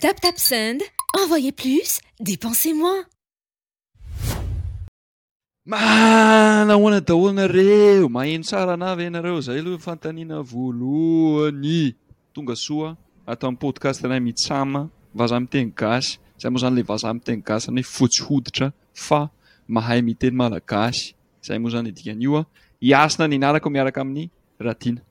Tap tap send, envoyez plus, dépensez moins. Manahoana daholo nareo? Maheno tsara anah ve nareo? Zay aloha fantaniana voalohany. Tonga soa ato amin'ny podcast anay Mitsam, vazaha miteny gasy. Zay moa zany ilay vazaha miteny gasy anay fotsy hoditra fa mahay miteny malagasy. Izay moa izany dikan'io hoe hiasina ny anarako miaraka amin'i Ratiana.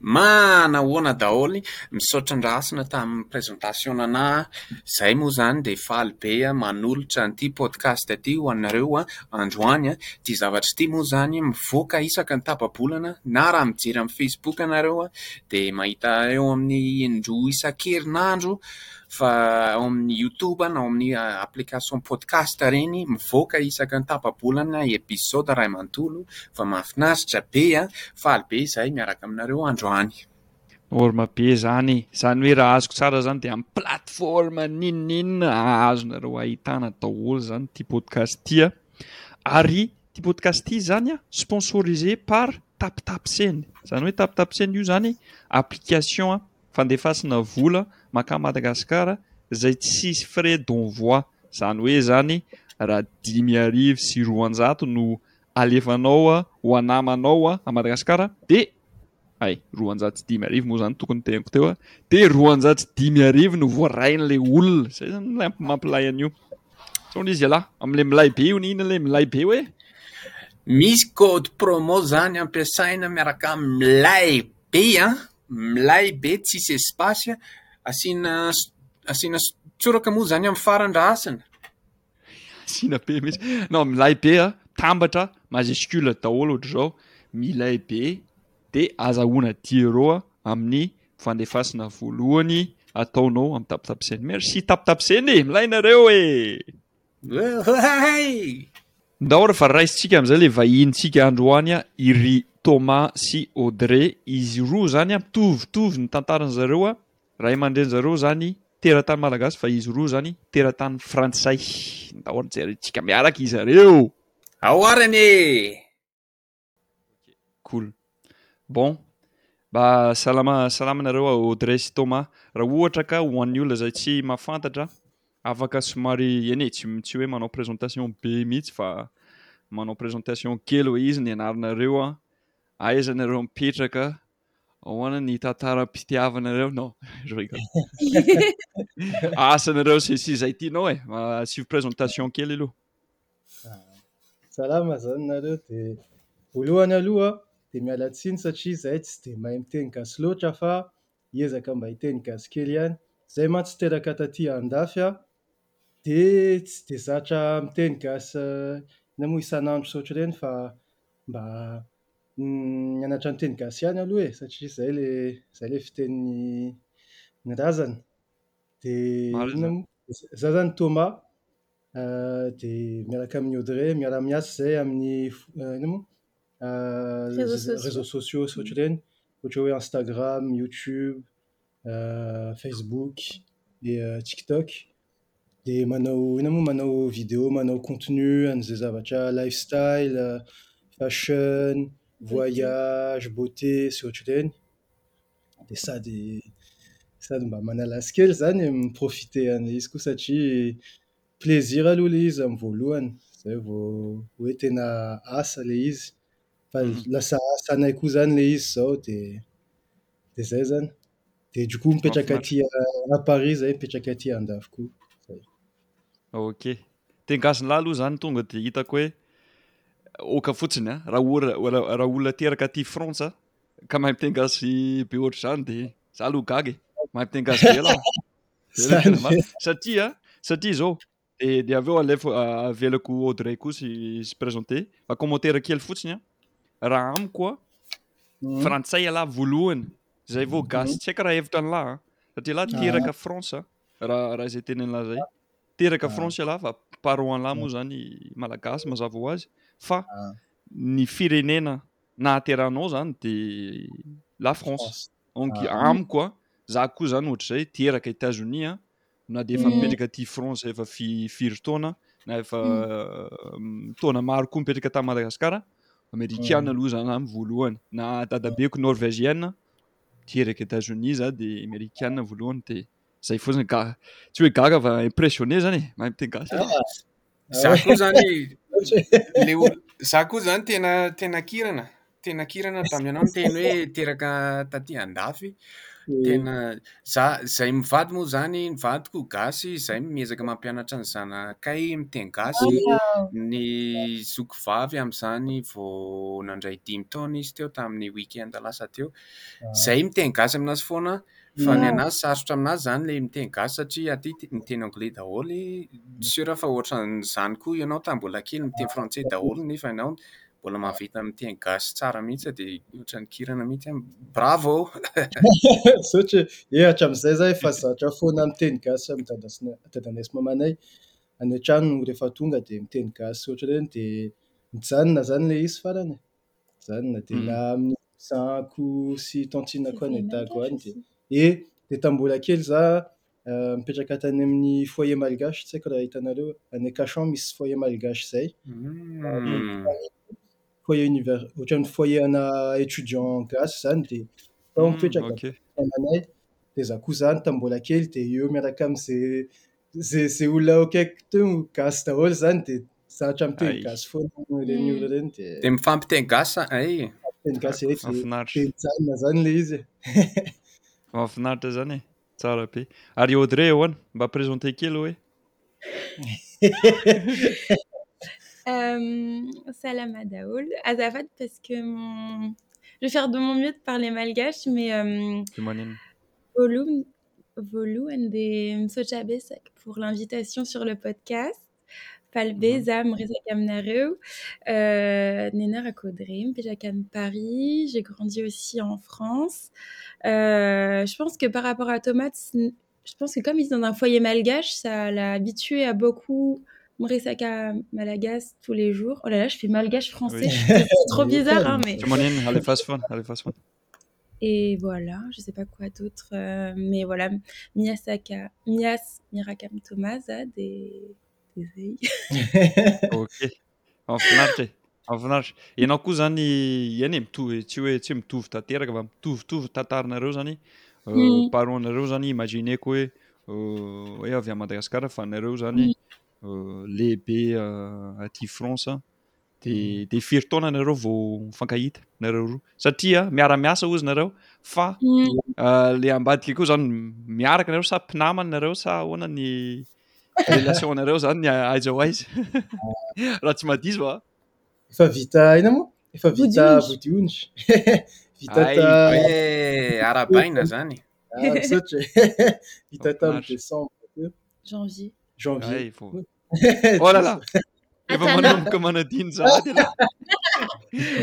Manahoana daholo, misaotra andrasana tamin'ny présentation anah a, izay moa izany dia faly be aho manolotra an'ity podcast ity ho anareo androany a, ity zavatra ity moa izany mivoaka isaka ny tapa-bolana na raha mijery amin'ny facebook ianareo dia mahita eo amin'ny indroa isan-kerinandro fa ao amin'ny youtube na ao amin'ny application podcast ireny mivoaka isaka ny tapa-bolana episode iray manontolo fa mahafinaritra be an! faly be izahay miaraka aminareo androany orma be izany izany hoe raha azoko tsara izany dia amin'ny plateforme ninoninona azonareo ahitana daholo izany ity podcast ity an! ary ity podcast ity izany an! sponsorisé par tapitapseny izany hoe tapitapseny io izany application an! fandefasana vola makany Madagascar izay tsisy frais d'envoi izany hoe izany raha dimy arivo sy roanjato no alefanao ho anamanao a Madagascar dia hay roanjato sy dimy arivo moa izany tokony ho teniko teo a dia roanjato sy dimy arivo no voarain'ilay olona izay izany ilay mampilay an'io sao indrisy ialahy amin'ilay milay be io ny inona ilay milay be hoe misy code promo izany ampiasaina miaraka amin'ny milay be an Milay be tsisy espace a, asiana asiana tsoraka moa zany amin'ny farany raha asina? Asiana be mihitsy. Non, milay be a, tambatra, majuscule daholo ohatr'izao, milay be de azahoana diero a amin'ny fandefasana voalohany ataonao amin'ny tapitampiseny. Merci tapitampiseny e! Milay nareo e! Ndao ry fa raisintsika amin'izay ilay vahinintsika androany an, i ry Thomas sy Audrey, izy roa izany an mitovitovy ny tantaran'ny zareo an, ray aman-dreny zareo izany teratany malagasy fa izy roa izany teratany frantsay, ndao ry jerintsika miaraka izy ireo. Ao ary anie e! Cool. Bon. Mba salama salama nareo Audrey sy Thomas. Raha ohatra ka ho an'ny olona izay tsy mahafantatra, afaka somary eny e, tsy tsy hoe manao présentation be mihitsy fa manao présentation kely hoe iza ny anaranareo an, aiza nareo mipetraka, ahoana ny tantaram-pitiavanareo non je rigole asanareo sy sy izay tianao e, asivo présentation kely aloha. Salama zany nareo de voalohany aloha de miala tsiny satria izahay tsy de mahay miteny gasy loatra fa hiezaka mba hiteny gasy kely ihany, izahay mantsy teraka taty andafy aho de tsy de zatra miteny gasy inona moa isan'andro tsy ohatr'ireny fa mba mianatra miteny gasy ihany aloha e satria zay le zay le fitenin'ny ny razana de inona moa, za zany Thomas. dia miaraka amin'i Audrey miara-miasa izay amin'ny inona moa réseaux sociaux sy ohatr'ireny ohatra hoe Instagram, YouTube, Facebook, dia Tiktok dia manao inona moa manao video manao contenu an'izay zavatra life style, fashion, voyage, beauté sy ohatr'ireny. dia sady sady mba manala azy kely izany e, mi-profiter an'ilay izy koa satria plaisir aloha ilay izy amin'ny voalohany izay vao hoe tena asa ilay izy, fa mm. lasa asa anay koa izany ilay izy izao dia dia izay izany, dia du coup mipetraka aty à Paris izay, mipetraka aty andafy koa. Ok, dia ngazinlahy aloha izany tonga dia hitako hoe oka fotsiny a, raha olona teraka aty Frantsa ka mahay miteny gasy be ohatr'izany dia za aloha gaga e mahay miteny gasy be lah satria satria izao de de avy eo alefo avelako Audrey koa sy sy présenter fa commentaire kely fotsiny a raha amiko a mhm. frantsay alaha voalohany zay vao gasy mhm. tsy haiko raha hevitra an'lah satria lah teraka ah. France raha raha izay teny an'lah zay teraka ah. France alaha fa paro an'lah moa ah. zany malagasy mazava ho azy fa ny firenena nahaterahanao zany de la France donc ah, amiko a za koa zany ohatr'izay teraka Etazonia na de efa mm. mipetraka aty France efa fi, firy taona na efa mm. taona maro koa mipetraka tany Madagasikara Amerikana aloha zany am voalohany na dadabeko Norvégienne teraka Etazonia za de Amerikana voalohany de Zay fotsiny gara. Tsy hoe gara va impressionné zany e. Mahay miteny gasy. Za koa zany le za koa zany tena tena kirana. Tena kirana tamin'ny anao niteny hoe teraka taty andafy. Tena za zay mivady moa zany ny vadiko gasy zay miezaka mampianatra ny zanakay miteny gasy. Ny zoky vavy amin'izany vao nandray dimy taona izy teo tamin'ny week-end lasa teo. Zay miteny gasy aminazy foana. Tena Fa ny anah sarotra aminah izany ilay miteny gasy satria aty miteny anglais daholo, sûr fa ohatran'izany koa ianao tamin'ny mbola kely miteny frantsay daholo nefa ianao mbola mahavita miteny gasy tsara mihitsy dia ohatran'ny kihirana mihitsy aho. Bravo! Misaotra e. Ehatra amin'izay zay fa zatra foana miteny gasy amin'ny dada sy na- dadanay sy mamanay. Any an-trano rehefa tonga dia miteny gasy ohatr'ireny dia mijanona izany ilay izy farany e. Zany na dia na amin'ny cousin-ko sy tantine-ko any dago any dia eh! dia tamin'ny mbola kely za mipetraka tany amin'ny foyer malgache tsy haiko raha hitanareo any Ancachon misy foyer malgache zay foyer univers- ohatran'ny foyer ana étudiant gasy zany dia tao mipetraka tamanay dia za koa zany tamin'ny mbola kely dia eo miaraka amin'izay zay zay olona eo akaikiko teo gasy daholo zany dia Zatra miteny gasy foana no ireny olona ireny dia. Dia mifampiteny gasy sa ay. Miteny gasy irery dia be mijanona izany ilay izy. Mahafinaritra izany e, tsara be. Ary Audrey ahoana? Mba présenter kely hoe. Salama daholo. Azafady parce que mon je vais faire de mon mieux de parler malgache mais voalohany voalohany dia misaotra betsaka pour l'invitation sur le podcast. eakamnarenenarakodrempejakan mhm. euh, paris j'ai grandi aussi en france euh, je pense que par rapport à thomas je pense que comme il dans un foyer malgache ça la habitué à beaucoup mresaka malagas tous les jours holàlà oh je fais malgache françaistrop bizarrea Et voilà, je sais pas quoi d'autre mais voilà miasaka miasa miaraka amin'i Thomas za dia dia zay. Ok, mahafinaritra e, mahafinaritra. Ianao koa zany eny e, mitovy tsy hoe tsy hoe mitovy tanteraka fa mitovitovy ny tantaranareo zany. Euh, parents anareo zany imagineko hoe euh, hoe avy à Madagascar fa nareo zany euh, lehibe euh, aty France de mm. de firy taona nareo vao mifankahita nareo roa satria miara miasa ozy nareo fa mm. euh, le ambadika koa zany miaraka nareo sa mpinamana nareo sa ahoana ny relation nareo zany ny aiza ho aiza raha tsy madizo a efa vita aina moa efa vita vodiony vita ta eh, arabaina zany ah, misaotra vita tamin'ny décembre janvier janvier Oh là là. Efa Atana. manomboka manadino zahady ianao.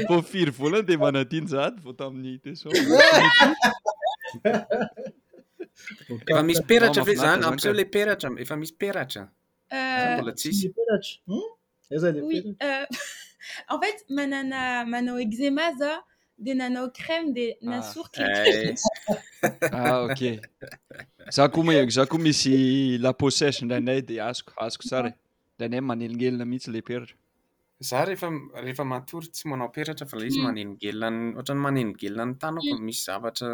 Vao firy volana dia manadino zahady vao tamin'ny décembre. Efa misy peratra ve zany? Ampiseho le peratra, efa misy peratra. Euh, Mbola tsisy. Ny peratra. Hmm? Aiza le oui, peratra? euh, en fait, manana, manao eczéma za, dia nanao crème dia ah, nasoritra eh. ah ok za koa ma za koa misy la peau sèche indraindray dia azoko azoko tsara indraindray manelingelina mihitsy le peratra za rehefa rehefa matory tsy manao peratra fa le izy hmm. manelingelina ohatrany manelingelina ny tanako hmm. misy zavatra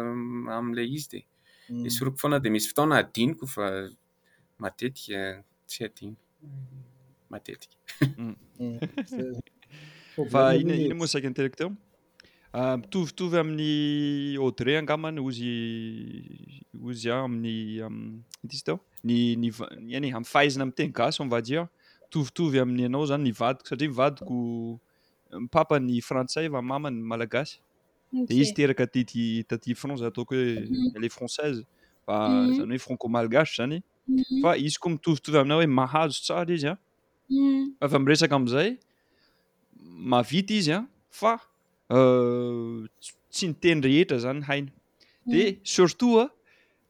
amin'ilay izy dia hmm. esoriko foana dia misy fotoana adiniko fa Matetika tsy adino. Matetika. Fa ina ina moa saika niteraka teo? Ah, mitovitovy amin'ny Audrey angambany ozy ozy ah, amin'ny ity izy teo ny ny ny any amin'ny fahaizana amin'ny teny gasy on va dire mitovitovy amin'ny anao zany ny vadiko satria ny vadiko papa ny frantsay fa mama ny malagasy Dia izy teraka taty taty France ataoko hoe mhm. elle est française fa mhm. zany hoe franco-malgache zany mhm. fa izy koa mitovitovy aminao hoe mahazo tsara izy a ah. fa miresaka amizay mavita izy a ah, fa euh, tsy ny teny rehetra zany haina de surtout a ah,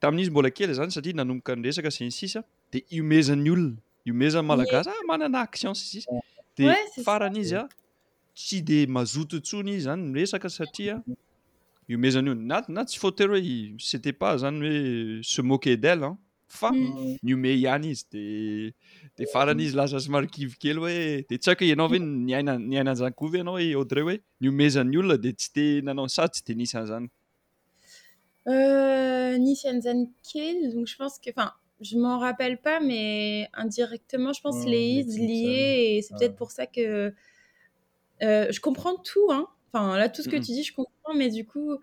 tamin'izy mbola kely zany satria nanomboka ny resaka sy ny sisa de iomezan'ny olona iomezan'ny malagasy ah manana action sy sisa de farany izy a Tsy dia mazoto intsony izy zany miresaka satria iomezana io na na tsy faute hoe c'était pas zany hoe se moquer d'elle an fa Mm. nihomehy ihany izy de de farany izy lasa somary kivy kely hoe de tsy haiko hoe ianao ve niaina niaina an'izany koa ve ianao hoe Audrey hoe niomezan'ny olona de tsy te nanao sady tsy de nisy an'izany euh, nisyanzanykely don je pense qu' fin je men rappelle pas mais indirectement je pense les ie lie et c'est peut-être ah. pour ça que Euh, je comprends tout n fin là tout ce que mm. tu dis je comprends mais du coup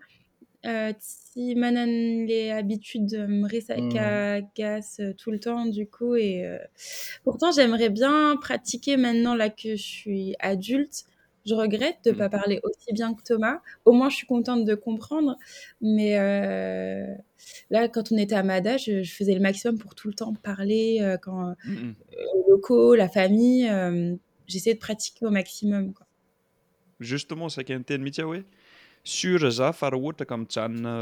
euh, si manan les habitudes me resagagase mm. euh, tout le temps du coup et pourtant j'aimerais bien pratiquer maintenant là que je suis adulte je regrette de mm. pas parler aussi bien que thomas au moins je suis contente de comprendre mais là quand on était à mada je faisais le maximum pour tout le temps parler quand le locaux la famille j'essaie de pratiquer au maximum justement saiky n'teny mihitsy ah hoe sur za fa raha ohatra ka mijanona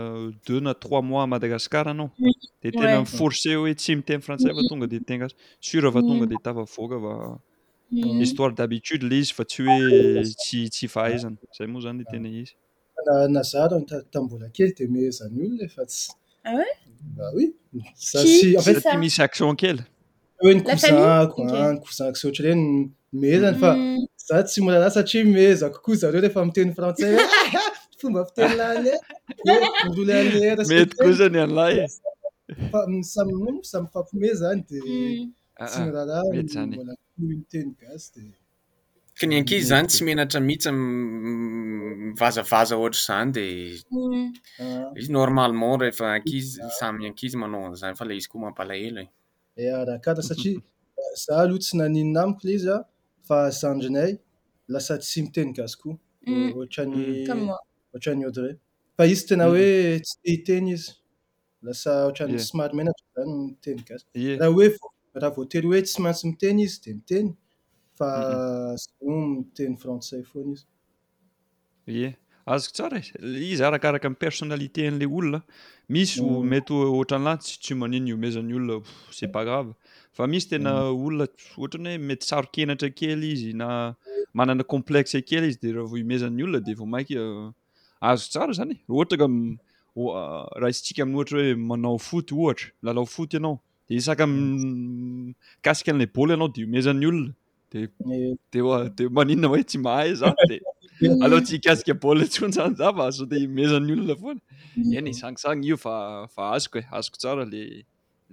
deux na trois mois madagasicar anao de tena force hoe tsy miteny frantsay fa tonga de tenga sur va tonga de tavavoaka va Mhm. histoire d'habitude le izy fa tsy hoe tsy tsy fahaizana zay moa zany tena izy Na- nazara ny ta- tamin'ny mbola kely dia mehezan'ny olona efa tsy Ah ouais? bah oui za Qui- sy en fait Qui ça? sady misy action kely hoe ny La famille? kouzanko Ok. ah, ny kouzanko sy ohatry ireny mehezany fa Mm. za tsy miraharaha satria mehezako koa zareo rehefa miteny frantsay hoe fomba fiteny lany roule an'era mety kosa ny an'lahy e. samy samy fampome zany dia Mm. Tsy miraharaha ny mbola kely miteny gasy dia. Ka ny ankizy izany tsy menatra mihitsy mivazavaza ohatr'izany dia izy normalement rehefa ankizy samy ankizy manao an'izany fa ilay izy koa mampalahelo e. E arakara satria za aloha tsy naninona amiko ilay izy fa zandrinay lasa tsy miteny gasy koa ohatran'ny ohatran'ny Audrey. Fa izy tena hoe tsy te hiteny izy. Lasa ohatran'ny yeah. somary menatra zany ny teny gasy. Yeah. Raha hoe raha voatery hoe tsy maintsy miteny izy dia miteny fa sinoa mm -hmm. miteny frantsay foana izy. Ie. Yeah. Azoko tsara e. Izy arakaraka ny personnalité an'le olona. Misy mm -hmm. mety ohatran'la tsy tsy manino iomezan'ny olona c'est pas grave. Fa misy tena mm -hmm. olona ohatran'ny hoe mety saro-kenatra kely izy na manana complexe kely izy dia raha vao iomezan'ny olona dia vao mainka Azo tsara izany e, raha ohatra ka raisintsika amin'ny ohatra hoe manao foot ohatra, milalao foot ianao, dia isaka mikasika an'ilay baolina ianao dia omezan'ny olona, dia dia dia maninona hoe tsy mahay za, dia aleo tsy hikasika baolina intsony izany za fa sao dia omezan'ny olona foana. Eny, sangsang io fa fa azoko e, azoko tsara le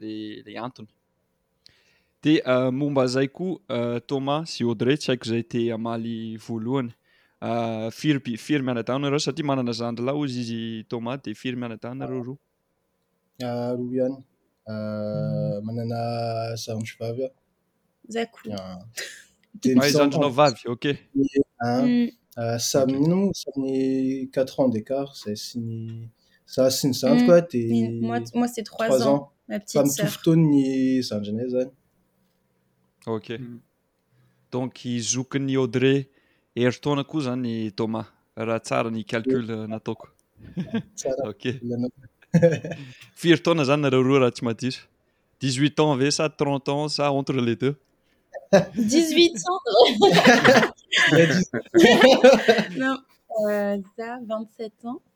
le le antony. Dia momba izay koa Thomas sy Audrey, tsy haiko izay te hamaly voalohany. Firy firy mianadahy nareo satria manana zandry lahy hozy izy Thomas dia firy mianadahy nareo roa? Roa ihany. Manana zandry vavy aho. Zay koa. Mahay zandrinao vavy, ok. Samy samy quatre ans d'écart zay sy ny Za sy ny zandriko ah de Moi, moi c'est trois trois ans, ans. ma petite Fa mitovy sœur. fotoana ny zandrinay zany. Ok. Donc i zokin'i Audrey herintaona koa zany i Thomas raha tsara ny calcul eh, nataoko. Tsara Ok. ilana. Firy taona zany nareo roa raha tsy madiso? 18 ans ve sa 30 ans sa entre les deux? 18 ans Ilay dis- Non, euh, za 27 ans.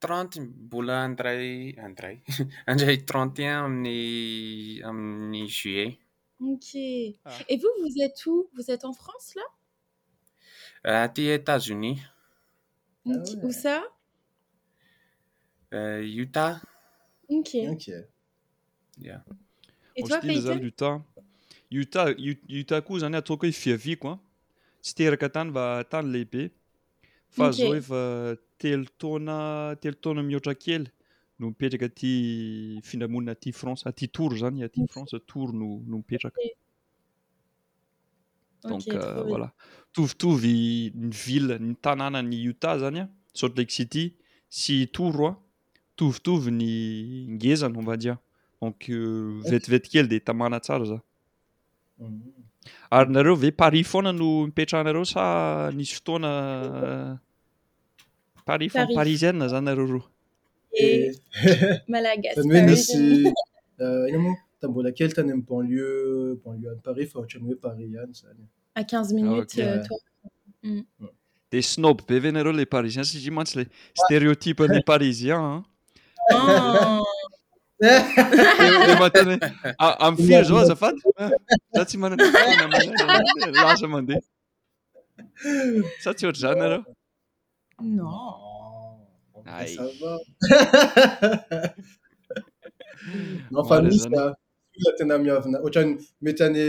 Trente mbola handray handray handray trente et un amin'ny amin'ny juillet. Ok. Ah. Et vous, vous êtes où Vous êtes en France là Euh, Aty États-Unis, Ok. Où ça euh, Utah. Ok. Ok. Yeah. Et toi, Hostile zany Peyton Utah. Utah, U- Utah koa zany ataoko hoe fiaviako an. Tsy teraka tany va tany lehibe. Fa zao efa telo taona telo taona mihoatra kely no mipetraka aty findramonina aty France, aty Tours zany, aty France Tours no no mipetraka. Donc euh, voilà. Tovitovy ny ville, ny tanàna ny Utah zany a, Salt Lake City sy Tours a, tovitovy ny ngezany on va dire. Donc euh, vetivety kely de tamana tsara za. Ary nareo ve Paris foana no mipetrahanareo sa nisy fotoana Paris fa parisienne zany nareo roa? Eh, Malagasy Zany hoe nisy parisian. eh, ina moa ta mbola kely tany amin'ny banlieue banlieue an'i Paris fa ohatran'ny hoe Paris ihany zany. À 15 minutes, ok. euh, toi. Dia snob be ve nareo ilay parisien satria mantsy ilay stereotype an'ny parisien an. Ah, Am firy zao azafady? Za tsy manana laza mandeha. Sa tsy ohatr'izany nareo? Non. Ay. Non fa misy olona tena miavina ohatrany mety any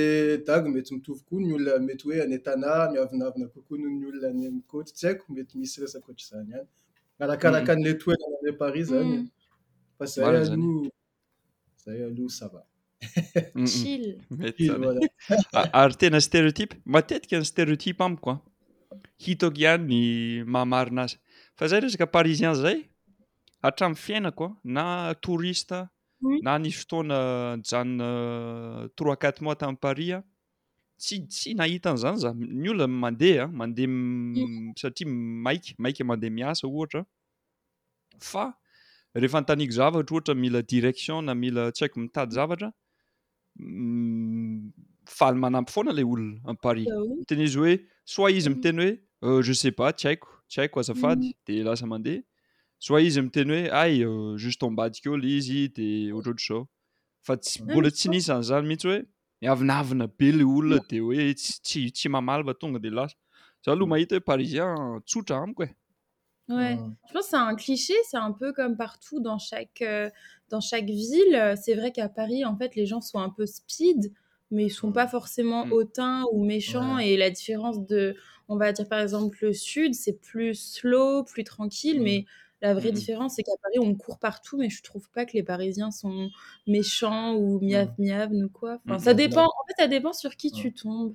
dago mety mitovy koa ny olona mety hoe any Tana miavinavina kokoa noho ny olona any amin'ny côte tsy haiko mety misy resaka ohatr'izany ihany arakaraka an'ilay toerana any Paris zany. Fa zay Marina zany. aloha zay aloha ça va. Mm-mm. chill Mety Chill, zany. voilà. A- ary tena stereotype matetika ny stereotype amiko a hitako ihany ny mahamarina azy fa zay resaka parisien zay hatramin'ny fiainako a, na touriste Oui. na nisy fotoana nijanona trois quatre mois tamin'ny paris a, tsy tsy nahita an'izany za ny olona mandeha a, mandeha m- satria maika maika mandeha miasa ohatra fa rehefa antaniko zavatra ohatra mila direction na mila tsy haiko mitady zavatra faly manampy foana ilay olona en Paris miteny izy hoe soit izy miteny hoe euh, je sais pas tsy haiko tsy haiko azafady mm. de lasa mandeha soit izy miteny hoe ay euh, juste ambadika eo ilay izy de ohatrohatr' izao fa tsy mbola tsy nisy an'izany mihitsy hoe miavinavina be ilay olona de hoe tsy tsy mamaly va tonga de lasa za aloha mm. mahita hoe parisien tsotra amiko e je pense c'est un cliché c'est un peu comme partout dans chaque euh, dans chaque ville euh, c'est vrai qu'à paris en fait les gens sont un peu spedes mais i sont mm. pas forcément mm. hautains ou méchants et la différence de on va dire par exemple le sud c'est plus slow plus tranquille mais mm. la vraie différence c'est qu'à paris on court partout mais je trouve pas que les parisiens sont méchants ou miav miavn ou quoi fin ça ça dépend sur qui tu tombes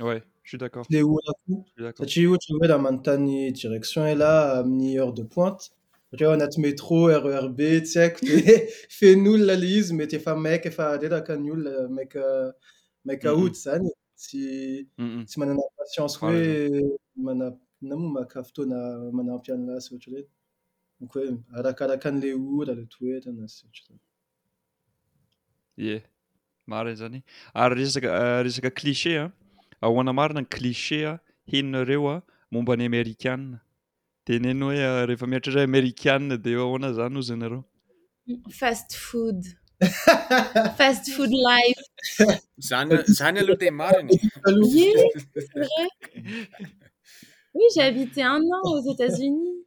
Ouais, je suis d'accord. Leo Ora koa. Je suis d'accord. Satria ohatra hoe raha manontany direction ialahy amin'ny heure de pointe, ohatra hoe ao anaty métro, RERB, tsy haiko dia feno olona ilay izy, mety efa maika, efa reraka ny olona, maika maika Mhm. hody izany e. Tsy Mm, mm. tsy manana patience T'as hoe mana na moa maka fotoana manampy an'la sy ohatr'ireny. Donc hoe arakaraka an'ilay ora, ilay toerana sy ohatr'ireny. Ye, marina izany. Ary resaka ah, resaka cliché a, ahoana marina ny cliché a henonareo a momba ny Amerikana? Dia ny hoe ah, rehefa mieritreritra hoe Amerikana dia ahoana izany hozy ianareo? Fast food. Fast food life. Zany, zany aloha dia marina. Yeah, c'est vrai. Oui, j'ai habité un an aux États-Unis.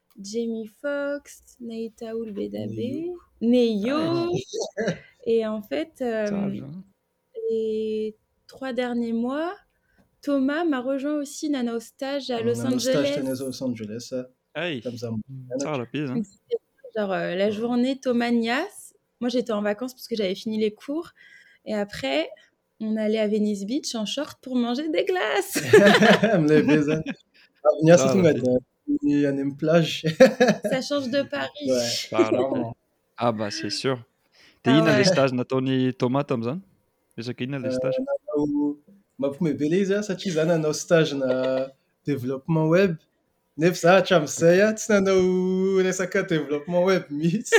jmi fox naitalbedabeneo ah, et en fait es trois derniers mois m'a rejoint aussi nana au stage à ah, los anel la euh, journée thomas nias moi j'étais en vacance parce que j'avais fini les cours et après On allait à Venice Beach en short pour manger des glaces. Milay be zany. Avy niasa ah, tonga dia any amin'ny plage. Ça change de Paris. Ouais. Apparemment. Ah bah c'est sûr. Dia ah inona le stage nataony Thomas tamin'izany? Resaka inona le stage? Nanao mampimebele izy satria za nanao stage na développement web Nefa za hatramin'izay a, tsy nanao resaka développement web mihitsy.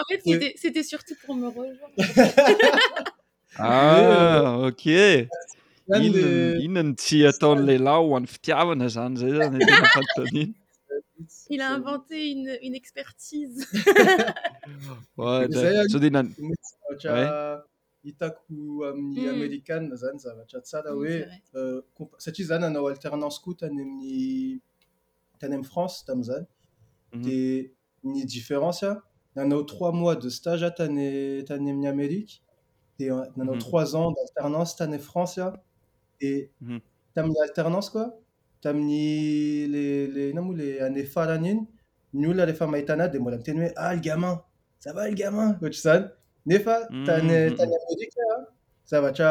en fait, c'était, c'était surtout pour me rejoindre. ah, ok. Inona no tsy ataon'ny lehilahy ho an'ny fitiavana zany zay zany tena fanontaniana. Il a inventé une, une expertise. ouais, ouais. hitako amin'ny amerikana zany zavatra tsara hoe satria za nanao alternance koa tany amin'ny tany amin'ny France tamin'izany de ny différence an nanao trois mois de stage aho tany tany amin'ny Amerika de nanao trois ans d'alternance tany France aho de tamin'ny alternance koa tamin'ny le le inona moa le année farany iny ny olona rehefa mahita anah dia mbola miteny hoe ah le gamin, ça va le gamin, ohatr'izany. Nefa tany tany Amerika aho, zavatra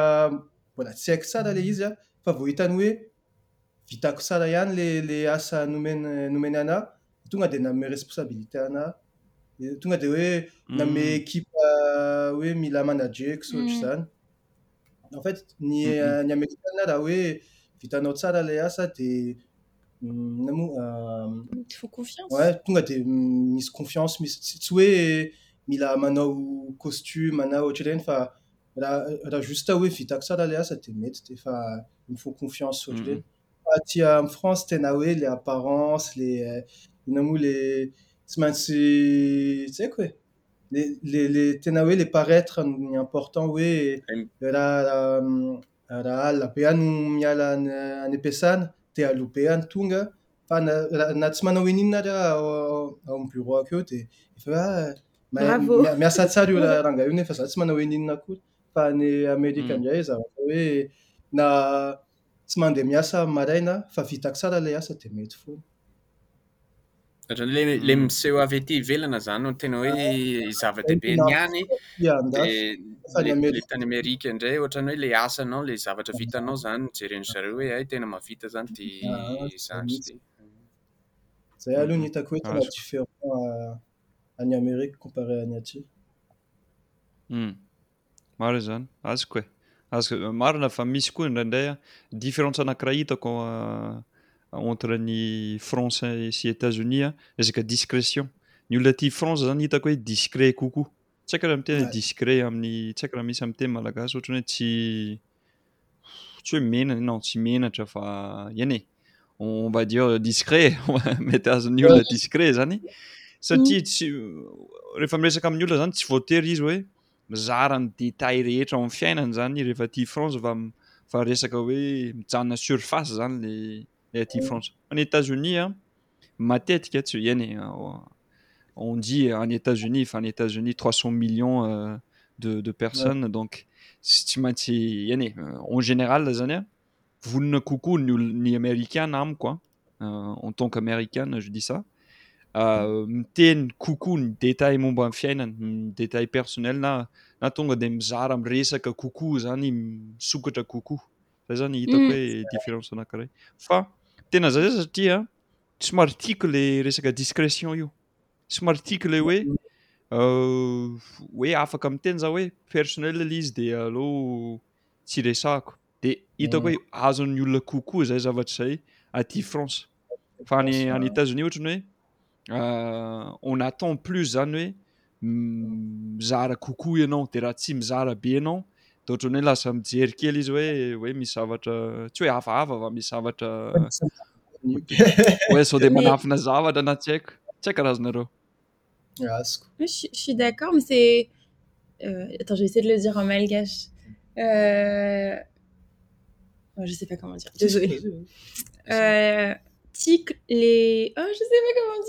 mbola tsy haiko tsara ilay izy fa vao hitany hoe vitako tsara ihany le le asa nomeny nomeny anah dia tonga dia nanome responsabilité anah, tonga dia hoe nanome ekipa hoe mila manager-ko sy ohatr'izany. En fait ny ny Amerikana raha hoe vitanao tsara ilay asa dia Tsy fo confiance. Ouais, tonga de misy confiance misy tsy tsy hoe mila manao costume na ohatr'ireny fa raha raha juste hoe vitako tsara le asa de mety de efa mi fo confiance ohatr'ireny. Fa aty am France tena hoe le apparence le inona moa le tsy maintsy tsy haiko e, le le le tena hoe le paraitre no important hoe raha. Raha alina be any no miala any am-piasana dia aloha be any tonga fa na na tsy manao ininona ary aho ao ao amin'ny bureau-ko eo dia efa hoe ah Bravo. mahay miasa tsara io ra- rangahy io nefa za tsy manao ininona akory fa any Amerika Mm. indray zavatra hoe na tsy mandeha miasa maraina aho fa vitako tsara ilay asa dia mety foana Ohatrany le le hmm. miseho avy ety ivelana zany no tena hoe zava-dehibe ny any de le tany Amerika indray ohatrany hoe le asanao le zavatra vitanao zany jereny zareo hoe ay tena mavita zany de ah, zany sy zay aloha ny hitako hoe tena différent euh, any Amerika comparé any aty. Hmm. Marina izany. Azoko e. Azoko. Marina fa misy koa indraindray a, différence anankiray hitako entre ny France sy Etats-Unis a, resaka discrétion. Ny olona aty France izany hitako hoe discret kokoa. Tsy haiko raha miteny hoe discret amin'ny, tsy haiko raha misy amin'ny teny malagasy, ohatran'ny hoe tsy, tsy hoe menatra non tsy menatra fa eny e on va dire discret mety azon'ny olona discret zany satria tsy rehefa miresaka amin'ny olona zany tsy voatery izy hoe mizara ny détail rehetra ao amin'ny fiainany zany rehefa aty France va va resaka hoe mijanona surface zany le Ilay aty France. Any Etazonia an, matetika tsy hoe eny on dit any Etazonia fa any Etazonia 300 millions euh, de de personnes donc tsy tsy maintsy eny e, en général zany an, vonona kokoa ny ol- ny Amerikana amiko an, euh, en tant qu'American je dis ça. Euh, miteny kokoa ny détail momba ny fiainany, ny détail personnel na na tonga dia mizara miresaka kokoa zany, misokatra kokoa. zay zany hitako hoe différence anankiray fa tena zay zay satria somary tiako le resaka discrétion io somary tiako le hoe hoe afaka miteny za hoe personnel le izy de aleo tsy resahako de hitako hoe azon'ny olona kokoa zay zavatra zay aty France fa any any États-Unis ohatry ny hoe on attend plus zany hoe mizara kokoa ianao de raha tsy mizara be ianao de ohatry ny hoe lasa mijery kely izy hoe hoe misy zavatra tsy hoe avava va misy zavatra hoe sao de manafina zavatra na tsy haiko tsy haiko karazanareo karazanareosuis d'accord maieatjessay euh, de le dire en malgageje euh, oh, sai pas commentd Oh, jee sais pas commente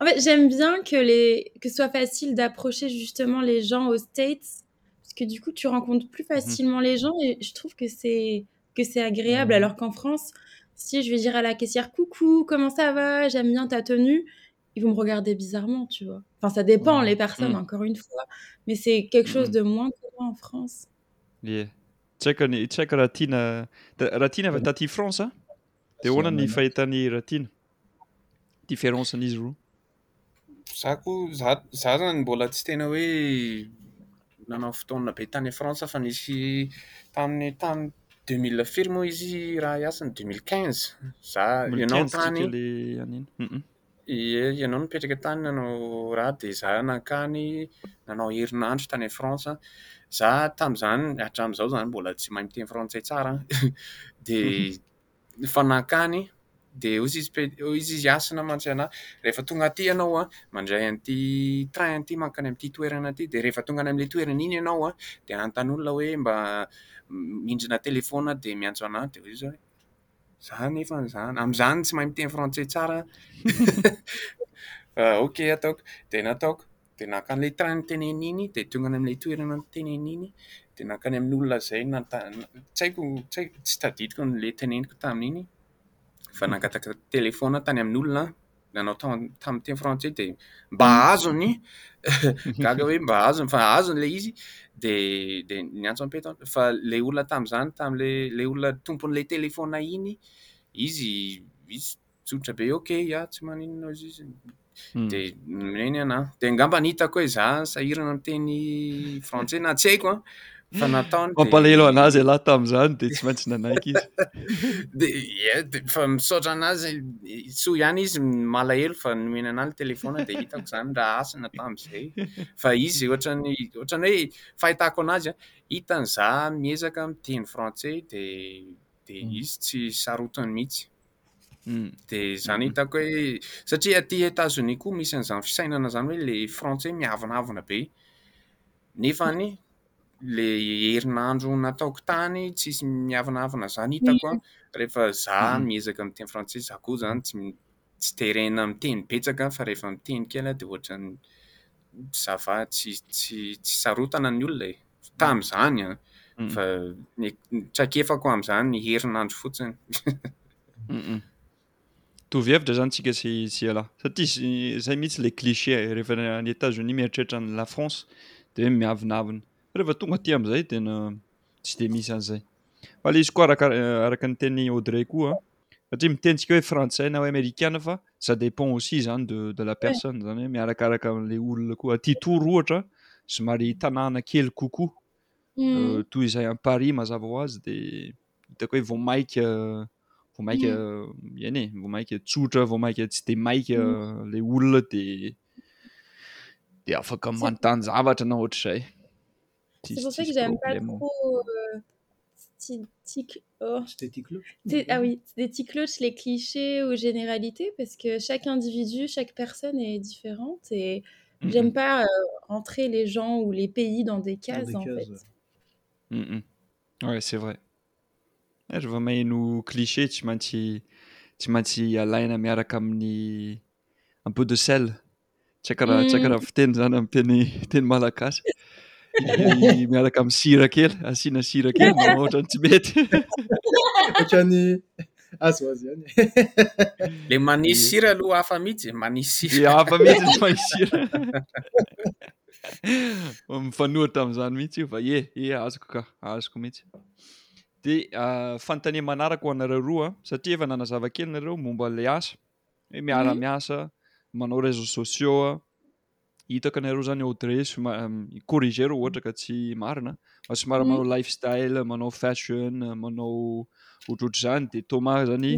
enfait j'aime bien que les que ce soit facile d'approcher justement les gens aux states parce que du coup tu rencontres plus mhm. facilement les gens et je trouve que c'est que c'est agréable alors qu'en france si je vais dire à la caissière coucou comment ça va j'aime bien ta tenue il vout me regardez bizarrement tu vois efin ça dépend les personnes mm. encore une fois mais c'est quelque chose mm. de moins comment en francea de hoana ny faitan'ny eratiana différansen' izy ro Za koa za za zany mbola tsy tena hoe nanao fotoana be tany France fa nisy tamin'ny tany deux mille firy moa izy raha hiasany deux mille quinze za ianao tany ie ianao nipetraka tany nanao raha dia za nankany nanao herinandro tany France za tamin'izany hatramin'izao zany mbola tsy mahay miteny frantsay tsara dia efa nankany dia hoy izy pe- hoy izy hiasina mantsy ianà. Rehefa tonga aty ianao an, mandray an'ity train ity mankany amin'ity toerana ity. Dia rehefa tonga any amin'ilay toerana iny ianao an, dia hanontany olona hoe mba mihindrina telefaona dia miantso anà. Dia hoy izy hoe, izaho anefa izany, amin'izany tsy mahay miteny frantsay tsara an. Ok, ataoko. Dia nataoko. dia naka an'ilay train niteneniny dia tonga any amin'ilay toerana niteneniny dia naka any amin'olona izay nanontany tsy haiko tsy haiko tsy tadidiko an'ilay teneniko tamin'iny fa nangataka telefaona tany amin'olona nanao tam- tamin'ny teny frantsay dia mba azony gaga hoe mba azony fa azony ilay izy dia dia niantso ampeto aho. fa ilay olona tamin'izany tamin'ilay ilay olona tompon'ilay telefaona iny izy izy tsotra be ok ya tsy maninona ozy izy de nomeny ana de angamba ny hitako hoe za sahirana ny teny français na tsy haiko an fa nataony mampalahelo anazy ialahy tamin'izany de tsy maintsy nanaiky izy de yeah de fa misaotra anazy soa ihany izy malahelo fa nomeny ana ny telefona de hitako zany raha hasina tamin'izay fa izy ohatrany ohatrany hoe fahitako anazy an hitany za miezaka miteny français de de izy tsy sarotiny mihitsy Hmm. Dia izany hmm. hitako hoe satria aty Etazonia koa misy an'izany fisainana izany hoe ilay frantsay miavonavona be. Nefa hmm. any le herinandro nataoko tany tsisy miavonavona izany hitako an. Rehefa za miezaka miteny frantsay za koa izany tsy tsy terena miteny betsaka fa rehefa miteny kely dia ohatran'ny sava tsy tsy tsy sarotana ny olona e. tamin'izany an, mm. fa ny trakefako amin'izany ny herinandro fotsiny. Tovy hevitra zany tsika sy sy ela. Satria zay mihitsy le cliché eh, rehefa any États-Unis mieritreritra ny La France de hoe miavonavona. Rehefa tonga aty amin'izay tena tsy de misy an'izay. Fa le izy koa araka araka ny teny Audrey koa satria miteny tsika hoe frantsay na hoe amerikana fa ça dépend aussi zany de de la personne zany hoe miarakaraka amin'ilay olona koa aty tour ohatra somary tanàna kely kokoa mm. euh, toy izay am paris mazava ho azy de hitako hoe vao maika vao maika mm. iany e vao maika tsotra vao maika tsy de maika mm. le olona de de afaka manontany zavatra na ohatr'izay pourça quej'aime pas trop euh, i oh. des ti cloche ah les clichés ou généralités parce que chaque individu chaque personne est différente et j'aime pas euh, entrer les gens ou les pays dans des cases enfaitois c'est vrai ah, e va mahinou cliché tsy mantsy tsy mantsy alina miaraka amin'ny un peu de sell tsy haiko raha tsy haiko raha fiteny zany amin'ny teny teny malagasy Ilay miaraka amin'ny sira kely asiana sira kely mba ohatrany tsy mety ohatrany azo azy ihany le manisy sira aloha hafa mihitsy manisy sira le hafa mihitsy ny manisy sira mifanohitra amin'izany mihitsy io fa e e azoko ka azoko mihitsy dia ah, fanontaniana manaraka ho anareo roa satria efa nanazava kely nareo momba ilay asa hoe miara-miasa manao réseaux sociaux a, hitako anareo zany Audrey somary corriger raha ohatra ka tsy marina fa somary manao life style manao fashion manao ohatrohatr'izany dia Thomas zany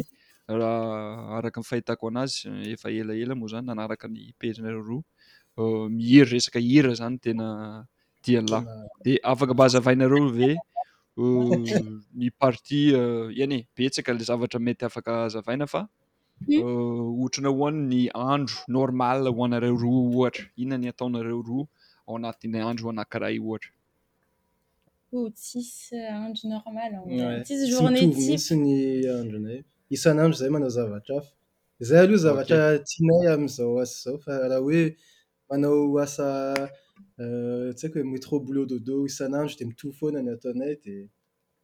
raha araka ny fahitako anazy efa elaela moa zany nanaraka ny page nareo roa mihery resaka hira zany tena dia lahy dia afaka mba azavainareo ve ny partie eny e betsaka le zavatra mety afaka azavaina fa Uh, otrona hoan ny andro normal ho anareo roa ohatra inona ny ataonareo roa ao anatin'ny andro anankiray ohatra oh tsisy euh, andro normal tsisy journée type misy ny andronay isan'andro zay manao zavatra hafa izay aloha zavatra okay. tianay amin'izao asa izao fa raha hoe manao asa euh, tsy haiko hoe métro boulot dodo isan'andro dia mitovy foana ny ataonay dia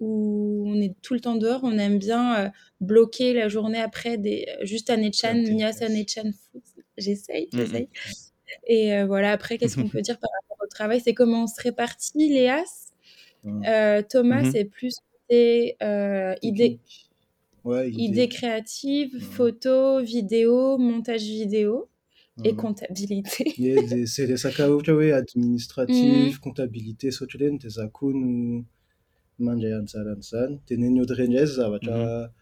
où on est tout le temps dehors on aime bien euh, bloquer la journée après des juste anechan mias anechan jessaeeae mm, mm. et voilà après quest-ce qu'on peut dire par rapport au travail c'est comment on serait parti léas mm. thomas mm-hmm. est plusi idées créative photo vidéo montage vidéo et comtabilitéelesakatra oe administrative contabilité satra den de zakono mandraanzalanzany denenodrendres zavata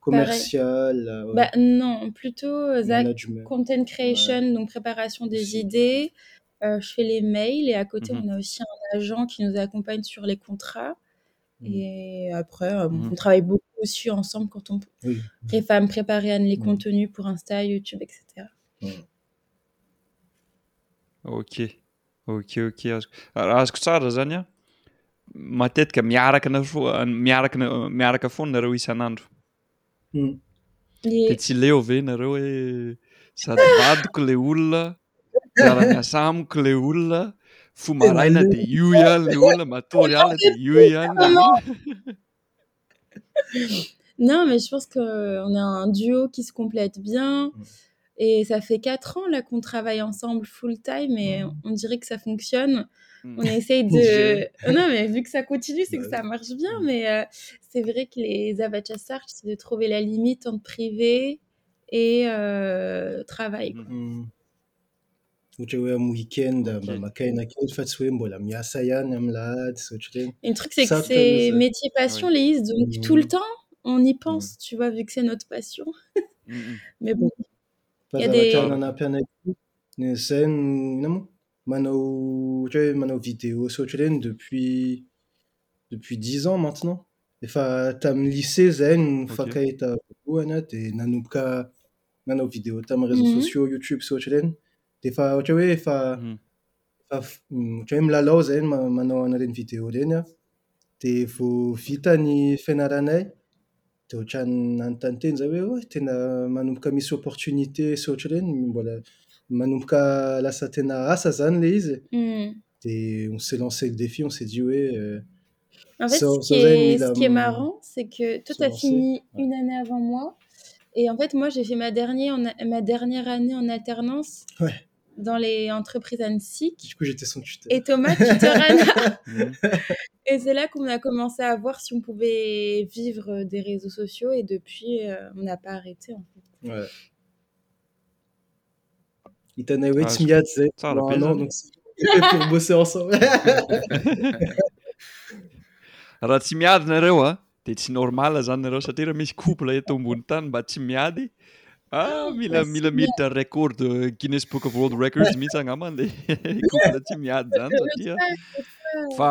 commercial euh, non plutôt euh, zacontent creation donc préparation des idées euh, je fais les mail et à côté mhm. on a aussi un agent qui nous accompagnen sur les contrats Et après, euh, mm. on travaille beaucoup aussi ensemble quand on oui. va me préparer les mm. contenus pour Insta, YouTube, etc. Mm. Ok, ok, ok. Azoko tsara zany a. Matetika miaraka na miaraka miaraka foana nareo isan'andro. Hmm. Dia tsy leo ve nareo hoe sady vadiko le olona, miara-miasa amiko le olona, fo maraina de io ihany le olona, matory ala de io ihany le olona. Non, mais je pense qu'on a un duo qui se complète bien. et ça fait quatre ans là qu'on travaille ensemble full time et mm. on dirait que ça fonctionne mm. on essaie de euh, non mais vu que ça continue c'est que ça marche bien mais euh, c'est vrai que les avacasarc c'est de trouver la limite entre privée et travail Ohatra hoe amin'ny week-end mba maka aina kely fa tsy hoe mbola miasa ihany amin'ny lahady sy ohatr'ireny. Et le truc c'est que c'est métier passion le izy donc mm. tout le temps on y pense mm. tu vois vu que c'est notre passion. Mm, Mais bon. Il y a des nanampy anay ny zay ina moa manao ohatra hoe manao vidéo sy ohatr'ireny depuis depuis 10 ans maintenant. Efa tamin'ny lycée zay no fakay ta voalohany dia nanomboka nanao vidéo tamin'ny réseaux mhm. sociaux youtube sy ohatr'ireny dia efa ohatra hoe efa mhm. ohatra hoe milalao zay manao an'ireny vidéo ireny a dia vao vita ny fianaranay dia ohatrany nanontany teny zay hoe tena manomboka misy opportunité sy ohatr'ireny mbola manomboka lasa tena asa zany le izy e. mhm. dia on s'est lancé le défi on s'est dit hoe euh, oeenfatc qi est marrant c'est que tout a fini une année avant moi et enfaitmoi jai fait ama dernière année en alternance les entreprises nieaet c'est là qu'on a commencé à voir si on pouvait vivre des réseaux sociaux et depuis euh, on a pas arrêté Hitanay hoe tsy miady zay. Tsara be zany. Pour mo séance. Raha tsy miady nareo a, dia tsy normal zany nareo satria raha misy couple eto ambony tany mba tsy miady, ah mila mila miditra record Guinness Book of World Records mihitsy angamba le couple tsy miady zany satria fa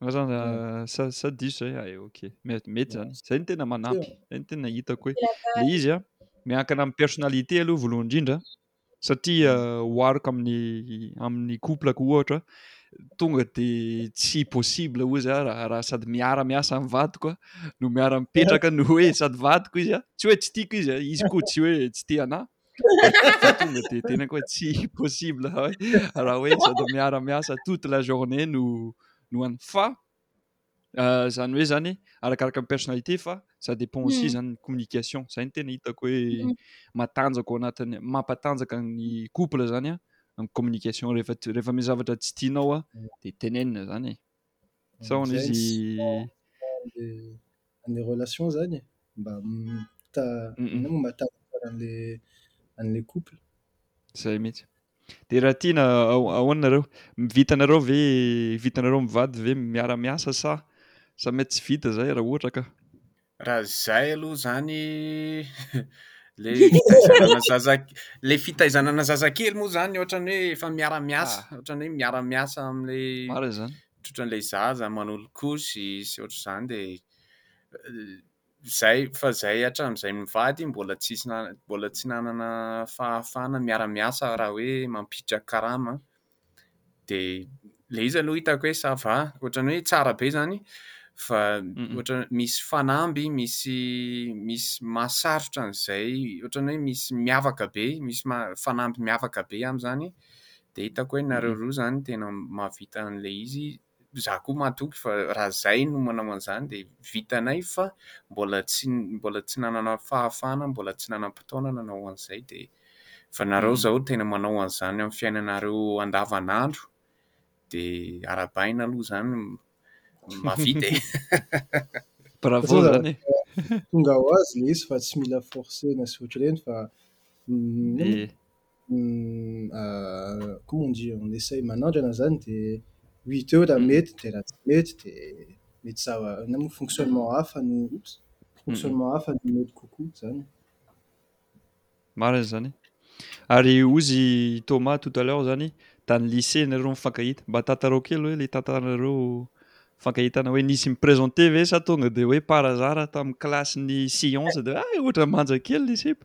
Aza na sa sa diso zay ay ok mety mety zany zay ny tena manampy zay ny tena hitako hoe le izy a miankina amin'ny personnalité aloha voalohany indrindra satria ho ariko amin'ny amin'ny couplako ohatra tonga de tsy possible ozy a raha raha sady miara miasa amin'ny vadiko a no miara mipetraka no hoe sady vadiko izy a tsy hoe tsy tiako izy a izy koa tsy hoe tsy te anahy tonga dia tena koa tsy possible hoe raha hoe zato miara miasa toute la journée no no any fa euh, zany hoe zany arakaraka ny personnalité fa ça dépend aussi hmm. zany communication zay ny tena hitako hoe hmm. matanjaka ao anatin'ny mampatanjaka ny couple zany a ny communication rehefa rehefa misy zavatra tsy tianao a hmm. dia tenenina zany e. Tsy ahoana izy ny relation zany mba mita mba taratara an'le an'le couple zay mihitsy de raha tiana ahoana nareo mivita nareo ve vita nareo mivady ve miara miasa sa sa mety tsy vita zay raha ohatra ka Raha izay aloha izany le fitaizanana zaza le fitaizanana zazakely moa izany ohatran'ny hoe efa miara-miasa ah. ohatran'ny hoe miara-miasa amin'ilay maro izany ohatran'ilay zaza manolokosy sy ohatr'izany dia eh, zay fa zay hatramin'izay mivady mbola tsy mbola tsy nanana fahafahana miara-miasa raha hoe mampiditra karama dia ilay izy aloha hitako hoe ça va, ohatran'ny hoe tsara be izany fa ohatran'ny misy fanamby, misy misy mahasarotra an'izay, ohatran'ny hoe misy miavaka be, misy fanamby miavaka be amin'izany dia hitako hoe nareo roa izany tena mahavita an'ilay izy Izaho koa matoky fa raha izahay no manao an'izany dia vitanay fa mbola tsy mbola tsy nanana fahafahana, mbola tsy nanam-potoana nanao an'izay dia fa nareo izao mm. tena manao an'izany amin'ny fiainanareo andavanandro dia arabaina aloha izany mavita e. Bravo zany. Tonga ho azy le izy fa tsy mila forcer na sy ohatr'ireny fa mm, eh. comment on dit, on essaye manandrana zany de huit eo raha mety de raha tsy mety de mety zava- na moa fonctionnement hafa no oops, fonctionnement hafa no mety kokoa zany. Marina izany. Ary hozy i Thomas tout à l'heure zany, tany lycée nareo nifankahita. Mba tantarao kely hoe le tantaranareo nifankahitana hoe nisy mi-presenter ve sa tonga de hoe par hasard tamin'ny classe-n'ny science de ah ohatran'ny manja kely ny sipa.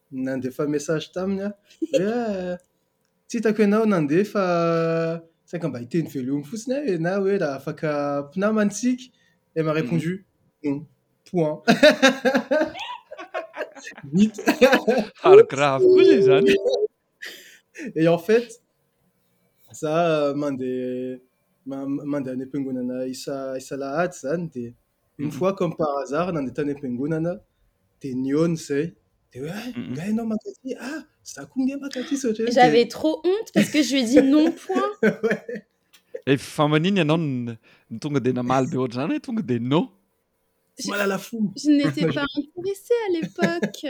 Nandefa message taminy aho hoe ah, tsy hitako ianao nandeha fa saika mba hiteny veloma fotsiny aho e, na hoe raha afaka mpinamana isika. Elle m'a répondu non, point. Vite. Fary grave koa izay izany. Et en fait, za mandeha ma- mandeha any am-piangonana isa isa lahady izany dia Une fois comme par hasard nandeha tany am-piangonana dia nihaona izay dia hoe ah nga ianao maka ity ah za koa nge maka ity satria dia J'avais trop honte parce que je lui ai dit non point. Eh, fa manina ianao no no tonga dia namaly be ohatr'izany hoe tonga dia non. malala fomba Je n'étais pas intéressée à l'époque.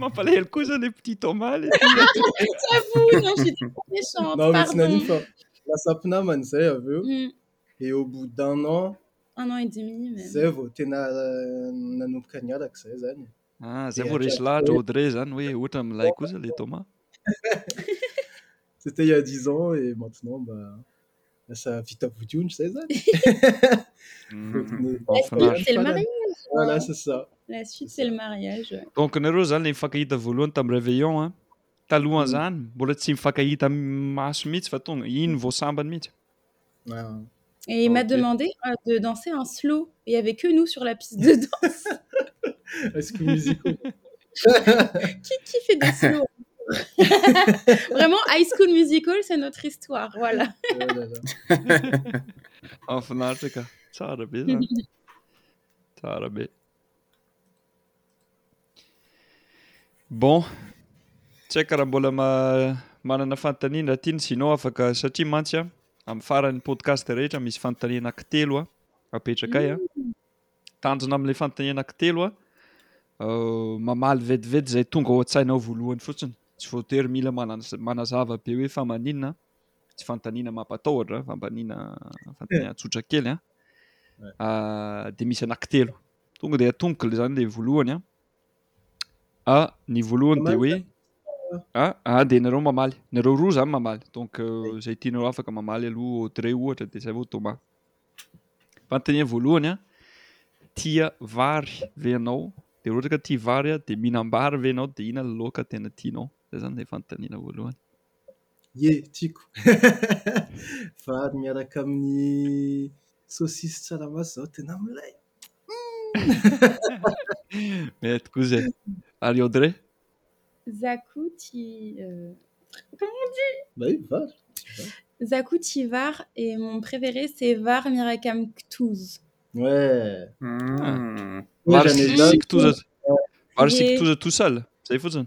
Mampalahelo koa izao le petit Thomas le. J'avoue, non, j'étais trop méchante, non mais tsy pardon. nanino fa lasa mpinamana izay avy eo Mm. Et au bout d'un an. Un an et demi même. Zay vao tena nanomboka niaraka zay zany e. Ah zay vao resy lahatra Audrey zany hoe ohatra milay kosa le Thomas. C'était il y a dix ans et maintenant mba lasa vita vodiondry zay zany. C'est le mariage. Voilà, c'est ça. La suite c'est le mariage. Donc nareo zany le nifankahita voalohany tam réveillon a. Talohan'izany mbola tsy mifankahita maso mihitsy fa tonga iny vao sambany mihitsy. et i m'a demandé euh, de danser un slo et avec eux nous sur la piste de danse qui fait deslo vraiment high school musical c'est notre histoire voilàfrsara be ara be Bon, tsy haiko raha mbola manana fanontaniana raha ity ny Zinon afaka satria mantsy an, amin'ny faran'ny podcast rehetra misy fanontaniana ankitelo an, apetrakay an. Tanjona amin'ilay fanontaniana ankitelo an, mamaly vetivety izay tonga ao an-tsainao voalohany fotsiny. Tsy voatery mila manas- manazava be hoe fa maninona an, tsy fanontaniana mampatahotra an, fanontaniana fanontaniana tsotra kely an. Ah, dia misy anankitelo. Tonga dia atomboka ilay zany ilay voalohany an. A, ny voalohany dia hoe a, a dia nareo mamaly. Nareo roa zany mamaly. Donc euh, zay tianareo afaka mamaly aloha Audrey ohatra dia zay vao Thomas. Fanontaniana voalohany an. Tia vary ve ianao? Dia ohatra ka tia vary an, dia mihinam-bary ve ianao? Dia inona ny loaka tena tianao? Zay zany ilay fanontaniana voalohany. Ye, tiako. Vary miaraka amin'ny saucisse tsaramaso zao tena milay. Mety eh, koa zay. Ary Audrey? Za koa tia euh, comment on dit? Bah oui, vary. Za koa tia vary et mon préféré c'est vary miaraka amin'ny kitoza. Ouais. Mm. Vary sy kitoza. Vary sy kitoza tout seul. Zay fotsiny.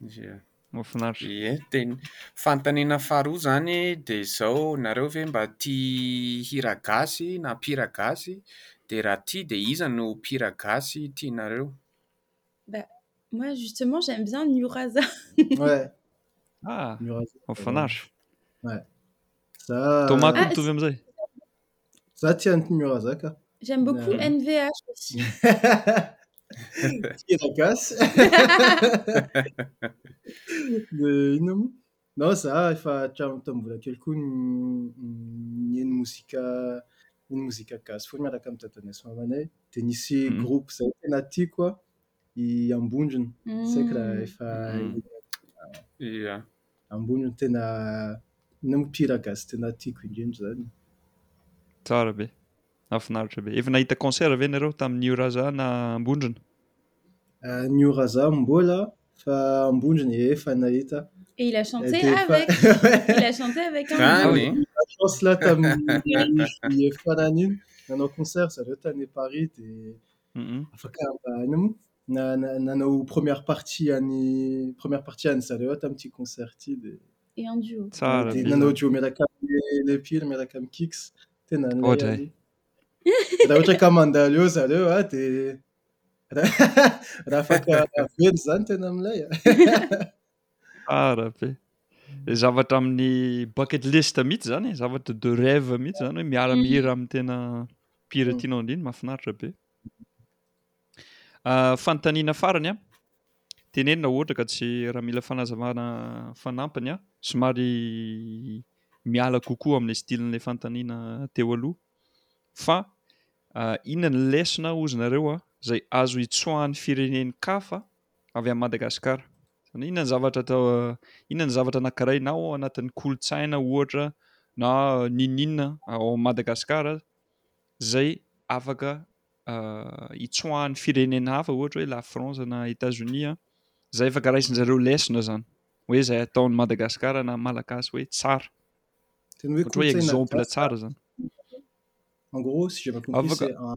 Ie. Mahafinaritra. Ie, dia ny fanontaniana faharoa izany dia izao, nareo ve mba tia hira gasy na mpihira gasy? Dia raha tia dia iza no mpihira gasy tianareo? Bah, moi justement j'aime bien Nuraza. Ouais. Ah, Nuraza. Mahafinaritra. Ouais. Za. Thomas koa mitovy amin'izay. Za tsy anti miorazaka. J'aime beaucoup euh... NVH aussi. Qui est la classe Inona moa Non, za efa hatramin'ny tamin'ny mbola kely koa nihaino mozika ny mozika gasy foana miaraka amin'ny dadanay sy mamanay. Dia nisy groupe izay tena tiako. i Ambondrona tsy haiko raha efa yeah. Ambondrona tena na mpihira gasy tena tiako indrindra zany. Tsara be. Nafinaritra be. Efa nahita concert ve nareo tamin'ny New Raza na Ambondrona? Uh, New Raza mbola fa Ambondrona efa nahita. Et il a chanté eh, avec. il a chanté avec un. Ah, oui. chance là tamin'ny juillet farany iny nanao concert zareo tany Paris dia Afaka mba aina moa na nanao première partie any première partie any zareo tamin'ity concert ity dia Et en duo. Tsara Dia be nanao zany. duo miaraka amin'ny le pire miaraka amin'ny Kix tena an'ilay Ohatra eh. aloha. Raha ohatra ka mandalo eo zareo ah dia raha afaka very zany tena milay ah. Tsara be. Dia zavatra amin'ny bucket list mihitsy izany e, zavatra de rêve mihitsy izany hoe miara mm. mihira amin'ny tena mpihira mm. tianao indrindra, mahafinaritra be. Ah, fanontaniana farany a, tenenina ohatra ka tsy raha mila fanazavana fanampiny a, somary miala kokoa amin'ny stilin'ilay fanontaniana teo aloha, fa ah, inona ny lesona ozy nareo a, izay azo hitsoahan'ny firenen'ny kafa avy any Madagasikara. Zany hoe inona ny zavatra atao inona ny zavatra anankiray na ao anatin'ny kolontsaina ohatra na n'inon'inona ao Madagasikara aza izay afaka hitsoahan'ny firenena hafa ohatra hoe la France na Etats Unis an izay afaka raisin-dry zareo lesona zany hoe izay ataon'i Madagasikara na Malagasy hoe tsara. Tena hoe kolontsaina. Exemple tsara zany. En gros, si j'ai pas compris, c'est un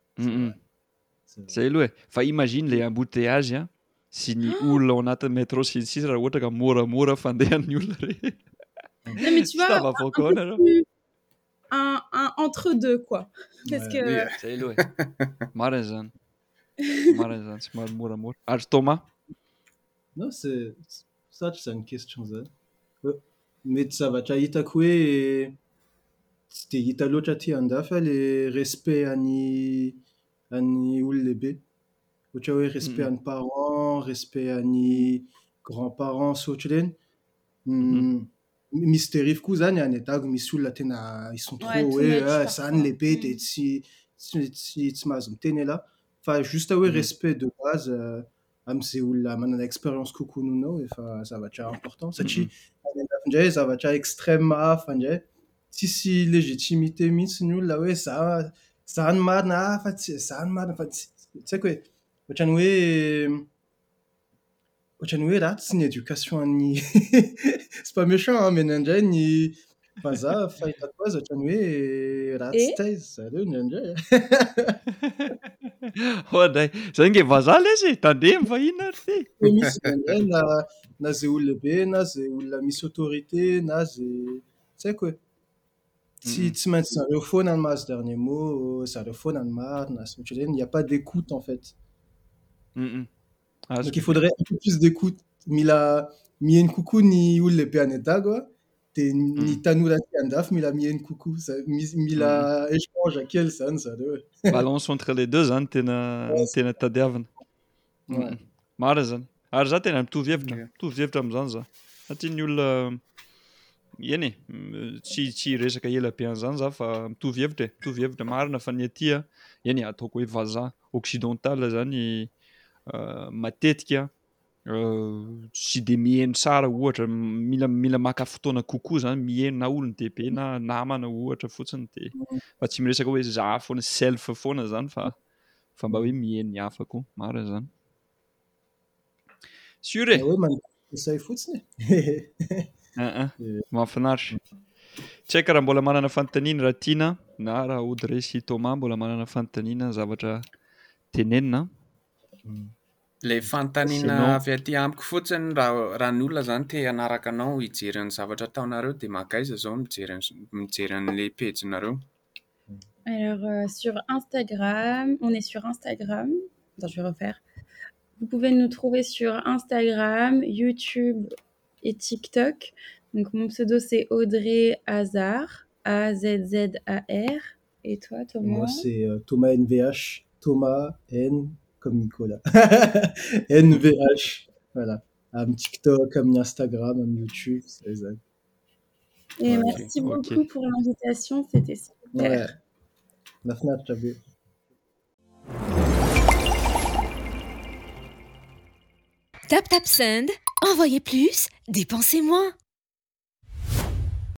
zay aloha e fa imagine le embouteillage a sy ny ah! olona ao anatin'ny métro sy ny sisa raha ohatra ka moramora fandehan'ny olona rehetra non mais tu vois un, un entre deux quoi parce que zay aloha e marina zany marina zany somary moramora ary Thomas non c'est Sarotra izany question izany. Mety zavatra hitako hoe tsy dia hita loatra aty andafy aho ilay respect an'ny an'ny olon-lehibe. Ohatra hoe respect an'ny parents, respect an'ny grands parents sy ohatr'ireny. Misy dérive koa izany any dago, misy olona tena ils sont trop hoe ah izaho no lehibe dia tsy tsy tsy mahazo miteny ialahy. Fa juste hoe respect de base. amin'izay olona manana expérience kokoa noho anao efa zavatra important satria any andafy indray zavatra extrême hafa indray tsisy légitimité mihitsy ny olona hoe za za no marina ah fa tsy za no marina fa tsy tsy haiko e ohatran'ny hoe ohatran'ny hoe ratsy ny éducation an'ny c'est pas méchant an, mais indraindray ny Vazaha fahitako azy ohatrany hoe ratsy eh? taiz zareo ny andray. Ho andray, zay nge vazaha lesy, e, tandemy fa inona ary ty. Misy andray na na zay olona be na zay olona misy autorité na zay tsy haiko e. Tsy mm. tsy maintsy zareo foana ny mahazo dernier mot, zareo foana ny marina sy ohatr'ireny, il y a pas d'écoute en fait. Mm Donc il faudrait un peu plus d'écoute. Mila miheno kokoa ny olona be any Dago Dia ny mm. tanora aty andrafy mila mihaino kokoa zay mila mm. échange kely zany zareo e. balance entre les deux zany tena tena tadiavina mm. mara zany ary za tena mitovy hevitra mitovy hevitra am'zany za satria ny olona eny tsy tsy resaka ela be an'zany za fa mitovy hevitra e mitovy hevitra marina fa ny aty a eny ataoko hoe vaza occidental zany euh, matetika tsy dia miheno tsara ohatra mila mila maka fotoana kokoa zany miheno na olon-dehibe na namana ohatra fotsiny dia fa tsy miresaka hoe za foana self foana zany fa fa mba hoe miheno ny hafa koa marina zany sur e isay fotsiny aa mahafinaritra tsy haiko raha mbola manana fanontaniana raha tiana na raha odre sy toma mbola manana fanontaniana zavatra tenenina Ilay fanontaniana avy aty amiko fotsiny raha raha ny olona zany te hanaraka anao hijery ny zavatra ataonareo dia magaiza zao mijery mijery an'le pejinareo. Alors euh, sur Instagram, on est sur Instagram. Attends, je vais refaire. Vous pouvez nous trouver sur Instagram, YouTube et TikTok. Donc mon pseudo c'est Audrey Hazard, A Z Z A R. et toi toce tomanvh toman comme nicola nvh voilà um tiktok m instagram youtube et merci beaucoup pour l'invitation c'était sur la fn tap tapsend envoyez plus dépensez moi